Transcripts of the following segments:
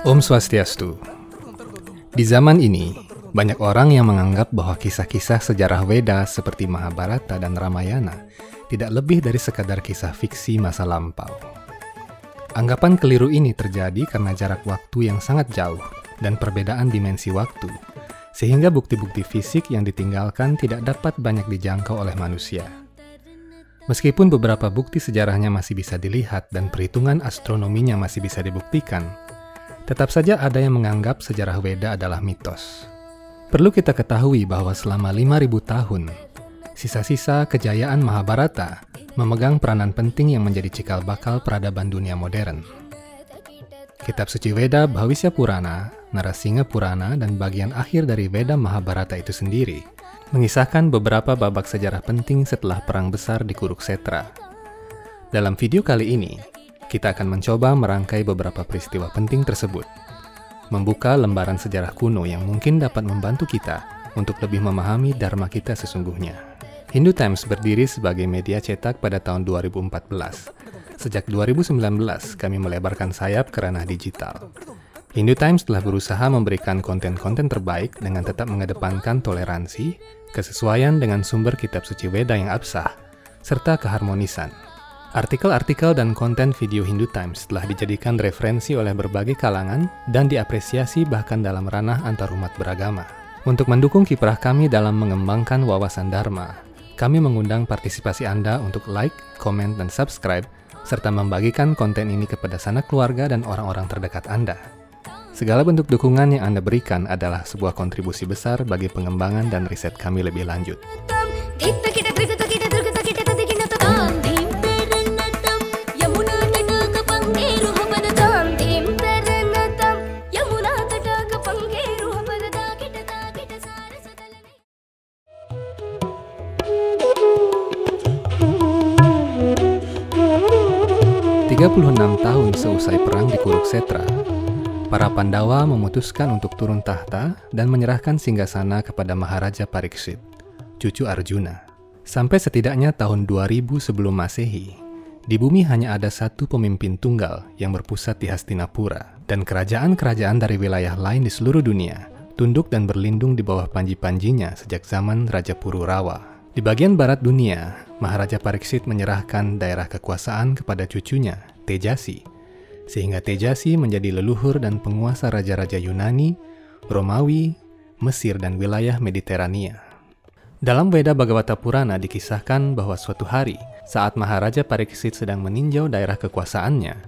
Om Swastiastu. Di zaman ini, banyak orang yang menganggap bahwa kisah-kisah sejarah Weda seperti Mahabharata dan Ramayana tidak lebih dari sekadar kisah fiksi masa lampau. Anggapan keliru ini terjadi karena jarak waktu yang sangat jauh dan perbedaan dimensi waktu, sehingga bukti-bukti fisik yang ditinggalkan tidak dapat banyak dijangkau oleh manusia. Meskipun beberapa bukti sejarahnya masih bisa dilihat dan perhitungan astronominya masih bisa dibuktikan, tetap saja ada yang menganggap sejarah Weda adalah mitos. Perlu kita ketahui bahwa selama 5000 tahun, sisa-sisa kejayaan Mahabharata memegang peranan penting yang menjadi cikal bakal peradaban dunia modern. Kitab suci Weda Bhavisya Purana, Narasingha Purana, dan bagian akhir dari Weda Mahabharata itu sendiri mengisahkan beberapa babak sejarah penting setelah Perang Besar di Kuruksetra. Dalam video kali ini, kita akan mencoba merangkai beberapa peristiwa penting tersebut membuka lembaran sejarah kuno yang mungkin dapat membantu kita untuk lebih memahami Dharma kita sesungguhnya. Hindu Times berdiri sebagai media cetak pada tahun 2014. Sejak 2019, kami melebarkan sayap ke ranah digital. Hindu Times telah berusaha memberikan konten-konten terbaik dengan tetap mengedepankan toleransi, kesesuaian dengan sumber kitab suci Weda yang absah, serta keharmonisan. Artikel-artikel dan konten video Hindu Times telah dijadikan referensi oleh berbagai kalangan dan diapresiasi bahkan dalam ranah antarumat beragama. Untuk mendukung kiprah kami dalam mengembangkan wawasan Dharma, kami mengundang partisipasi Anda untuk like, komen, dan subscribe, serta membagikan konten ini kepada sanak keluarga dan orang-orang terdekat Anda. Segala bentuk dukungan yang Anda berikan adalah sebuah kontribusi besar bagi pengembangan dan riset kami lebih lanjut. Seusai perang di Kuruksetra, para Pandawa memutuskan untuk turun tahta dan menyerahkan singgasana kepada Maharaja Pariksit, cucu Arjuna. Sampai setidaknya tahun 2000 sebelum Masehi, di bumi hanya ada satu pemimpin tunggal yang berpusat di Hastinapura, dan kerajaan-kerajaan dari wilayah lain di seluruh dunia tunduk dan berlindung di bawah panji-panjinya sejak zaman Raja Pururawa. Di bagian barat dunia, Maharaja Pariksit menyerahkan daerah kekuasaan kepada cucunya, Tejasi, sehingga Tejasi menjadi leluhur dan penguasa raja-raja Yunani, Romawi, Mesir, dan wilayah Mediterania. Dalam Weda Bhagavata Purana dikisahkan bahwa suatu hari, saat Maharaja Pariksit sedang meninjau daerah kekuasaannya,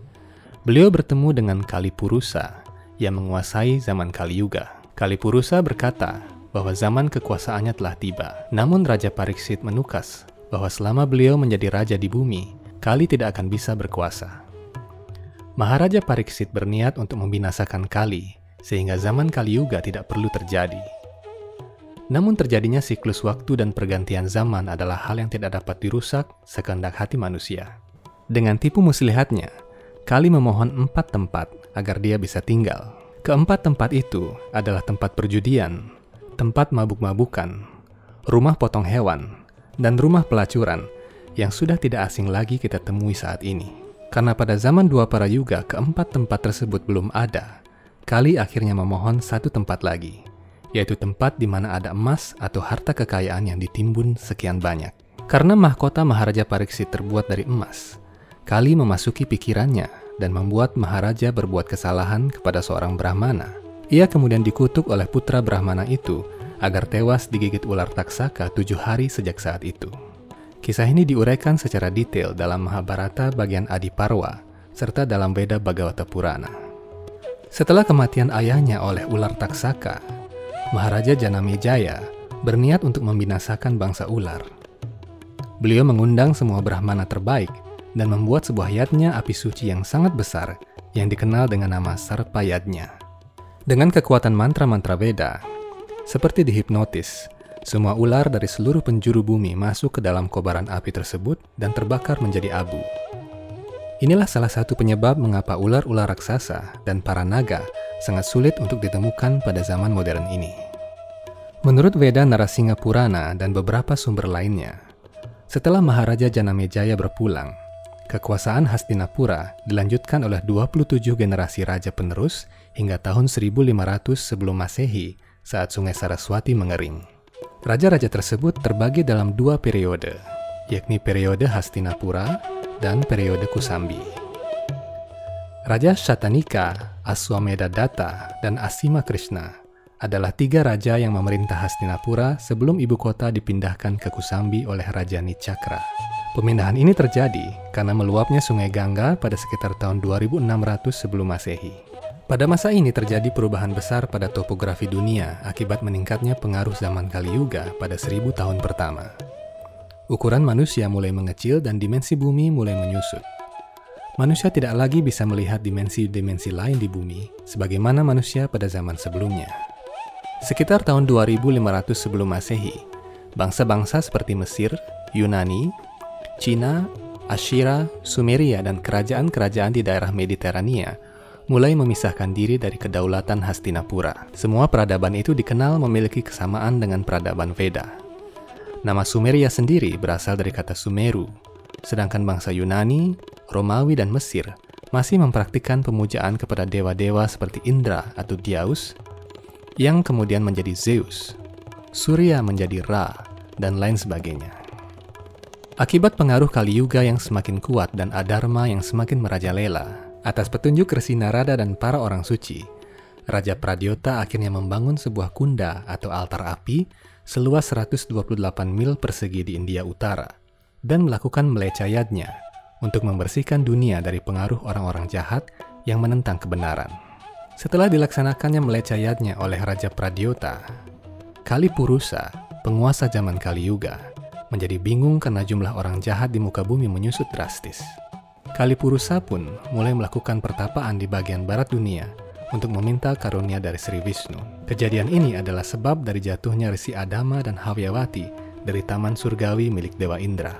beliau bertemu dengan Kali Purusa yang menguasai zaman Kali Yuga. Kali Purusa berkata bahwa zaman kekuasaannya telah tiba. Namun Raja Pariksit menukas bahwa selama beliau menjadi raja di bumi, Kali tidak akan bisa berkuasa. Maharaja Pariksit berniat untuk membinasakan Kali, sehingga zaman Kali Yuga tidak perlu terjadi. Namun terjadinya siklus waktu dan pergantian zaman adalah hal yang tidak dapat dirusak sekehendak hati manusia. Dengan tipu muslihatnya, Kali memohon empat tempat agar dia bisa tinggal. Keempat tempat itu adalah tempat perjudian, tempat mabuk-mabukan, rumah potong hewan, dan rumah pelacuran yang sudah tidak asing lagi kita temui saat ini. Karena pada zaman dua para yuga keempat tempat tersebut belum ada, Kali akhirnya memohon satu tempat lagi, yaitu tempat di mana ada emas atau harta kekayaan yang ditimbun sekian banyak. Karena mahkota Maharaja Pariksit terbuat dari emas, Kali memasuki pikirannya dan membuat Maharaja berbuat kesalahan kepada seorang Brahmana. Ia kemudian dikutuk oleh putra Brahmana itu agar tewas digigit ular taksaka tujuh hari sejak saat itu. Kisah ini diuraikan secara detail dalam Mahabharata bagian Adiparwa, serta dalam Veda Bhagavata Purana. Setelah kematian ayahnya oleh ular taksaka, Maharaja Janamejaya berniat untuk membinasakan bangsa ular. Beliau mengundang semua Brahmana terbaik dan membuat sebuah yatnya api suci yang sangat besar yang dikenal dengan nama Sarpayadnya. Dengan kekuatan mantra-mantra Veda, seperti dihipnotis, semua ular dari seluruh penjuru bumi masuk ke dalam kobaran api tersebut dan terbakar menjadi abu. Inilah salah satu penyebab mengapa ular-ular raksasa dan para naga sangat sulit untuk ditemukan pada zaman modern ini. Menurut Veda Narasingha Purana dan beberapa sumber lainnya, setelah Maharaja Janamejaya berpulang, kekuasaan Hastinapura dilanjutkan oleh 27 generasi raja penerus hingga tahun 1500 sebelum Masehi saat Sungai Saraswati mengering. Raja-raja tersebut terbagi dalam dua periode, yakni periode Hastinapura dan periode Kusambi. Raja Shatanika, Aswamedadatta, dan Asima Krishna adalah tiga raja yang memerintah Hastinapura sebelum ibu kota dipindahkan ke Kusambi oleh Raja Nicakra. Pemindahan ini terjadi karena meluapnya sungai Gangga pada sekitar tahun 2600 sebelum Masehi. Pada masa ini terjadi perubahan besar pada topografi dunia akibat meningkatnya pengaruh zaman Kali Yuga pada seribu tahun pertama. Ukuran manusia mulai mengecil dan dimensi bumi mulai menyusut. Manusia tidak lagi bisa melihat dimensi-dimensi lain di bumi sebagaimana manusia pada zaman sebelumnya. Sekitar tahun 2500 sebelum Masehi, bangsa-bangsa seperti Mesir, Yunani, Cina, Asyira, Sumeria, dan kerajaan-kerajaan di daerah Mediterania mulai memisahkan diri dari kedaulatan Hastinapura. Semua peradaban itu dikenal memiliki kesamaan dengan peradaban Veda. Nama Sumeria sendiri berasal dari kata Sumeru, sedangkan bangsa Yunani, Romawi, dan Mesir masih mempraktikkan pemujaan kepada dewa-dewa seperti Indra atau Diaus yang kemudian menjadi Zeus, Surya menjadi Ra, dan lain sebagainya. Akibat pengaruh Kali Yuga yang semakin kuat dan Adharma yang semakin merajalela, atas petunjuk Resi Narada dan para orang suci, Raja Pradyota akhirnya membangun sebuah kunda atau altar api seluas 128 mil persegi di India Utara dan melakukan melecayadnya untuk membersihkan dunia dari pengaruh orang-orang jahat yang menentang kebenaran. Setelah dilaksanakannya melecayatnya oleh Raja Pradyota, Kali Purusa, penguasa zaman Kali Yuga, menjadi bingung karena jumlah orang jahat di muka bumi menyusut drastis. Kali Purusa pun mulai melakukan pertapaan di bagian barat dunia untuk meminta karunia dari Sri Vishnu. Kejadian ini adalah sebab dari jatuhnya Resi Adama dan Hawyawati dari Taman Surgawi milik Dewa Indra.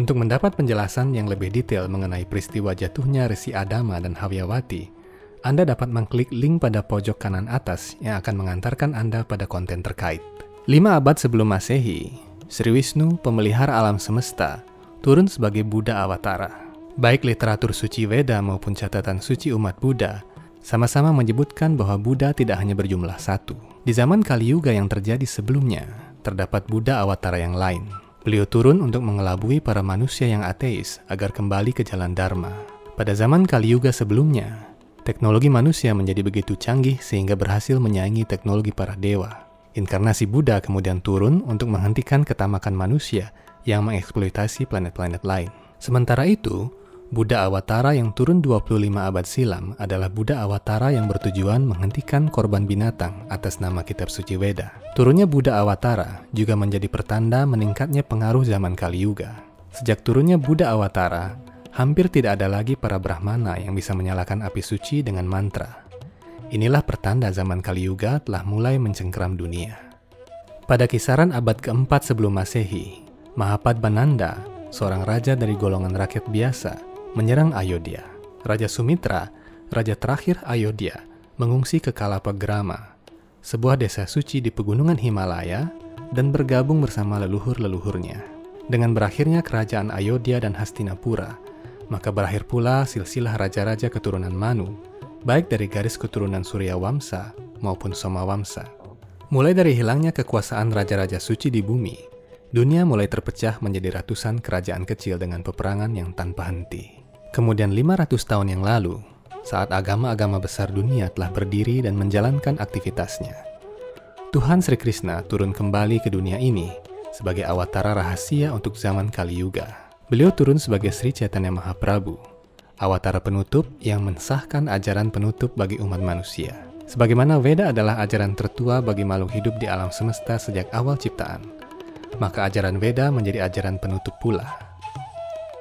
Untuk mendapat penjelasan yang lebih detail mengenai peristiwa jatuhnya Resi Adama dan Hawyawati, anda dapat mengklik link pada pojok kanan atas yang akan mengantarkan Anda pada konten terkait. Lima abad sebelum Masehi, Sri Wisnu, pemelihara alam semesta, turun sebagai Buddha Awatara. Baik literatur suci Veda maupun catatan suci umat Buddha sama-sama menyebutkan bahwa Buddha tidak hanya berjumlah satu. Di zaman Kali Yuga yang terjadi sebelumnya, terdapat Buddha Awatara yang lain. Beliau turun untuk mengelabui para manusia yang ateis agar kembali ke jalan Dharma. Pada zaman Kali Yuga sebelumnya, Teknologi manusia menjadi begitu canggih sehingga berhasil menyaingi teknologi para dewa. Inkarnasi Buddha kemudian turun untuk menghentikan ketamakan manusia yang mengeksploitasi planet-planet lain. Sementara itu, Buddha Awatara yang turun 25 abad silam adalah Buddha Awatara yang bertujuan menghentikan korban binatang atas nama kitab suci Weda. Turunnya Buddha Awatara juga menjadi pertanda meningkatnya pengaruh zaman Kali Yuga. Sejak turunnya Buddha Awatara, hampir tidak ada lagi para Brahmana yang bisa menyalakan api suci dengan mantra. Inilah pertanda zaman Kali Yuga telah mulai mencengkeram dunia. Pada kisaran abad keempat sebelum Masehi, Mahapadmananda, seorang raja dari golongan rakyat biasa, menyerang Ayodhya. Raja Sumitra, raja terakhir Ayodhya, mengungsi ke Kalapagrama, sebuah desa suci di pegunungan Himalaya, dan bergabung bersama leluhur-leluhurnya. Dengan berakhirnya kerajaan Ayodhya dan Hastinapura, maka berakhir pula silsilah raja-raja keturunan Manu, baik dari garis keturunan Surya Wamsa maupun Soma Wamsa. Mulai dari hilangnya kekuasaan raja-raja suci di bumi, dunia mulai terpecah menjadi ratusan kerajaan kecil dengan peperangan yang tanpa henti. Kemudian 500 tahun yang lalu, saat agama-agama besar dunia telah berdiri dan menjalankan aktivitasnya, Tuhan Sri Krishna turun kembali ke dunia ini sebagai awatara rahasia untuk zaman Kali Yuga. Beliau turun sebagai Sri Chaitanya Mahaprabhu, awatara penutup yang mensahkan ajaran penutup bagi umat manusia. Sebagaimana Veda adalah ajaran tertua bagi makhluk hidup di alam semesta sejak awal ciptaan, maka ajaran Veda menjadi ajaran penutup pula.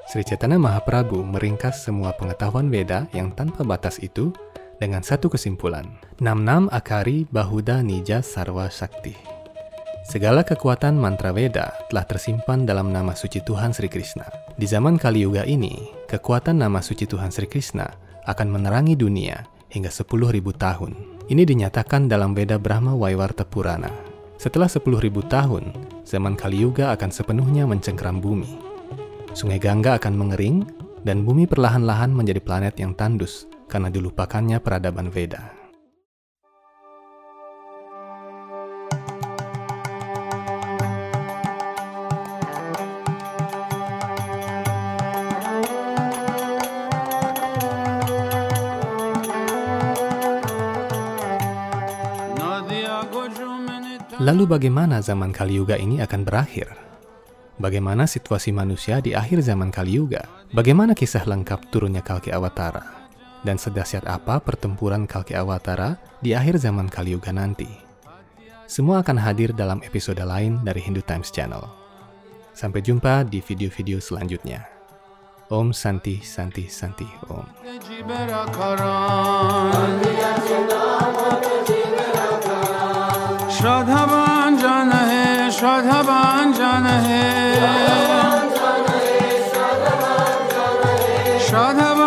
Sri Chaitanya Mahaprabhu meringkas semua pengetahuan Veda yang tanpa batas itu dengan satu kesimpulan. Nam Nam Akari Bahuda Nija Sarva Shakti. Segala kekuatan mantra Veda telah tersimpan dalam nama suci Tuhan Sri Krishna. Di zaman Kali Yuga ini, kekuatan nama suci Tuhan Sri Krishna akan menerangi dunia hingga 10.000 tahun. Ini dinyatakan dalam Veda Brahma Waiwarta Purana. Setelah 10.000 tahun, zaman Kali Yuga akan sepenuhnya mencengkeram bumi. Sungai Gangga akan mengering dan bumi perlahan-lahan menjadi planet yang tandus karena dilupakannya peradaban Veda. Lalu bagaimana zaman Kali Yuga ini akan berakhir? Bagaimana situasi manusia di akhir zaman Kali Yuga? Bagaimana kisah lengkap turunnya Kalki Awatara? Dan sedahsyat apa pertempuran Kalki Awatara di akhir zaman Kali Yuga nanti? Semua akan hadir dalam episode lain dari Hindu Times Channel. Sampai jumpa di video-video selanjutnya. Om Santi Santi Santi Om. श्रद्धावान जन है श्रद्धावान जन है Shadha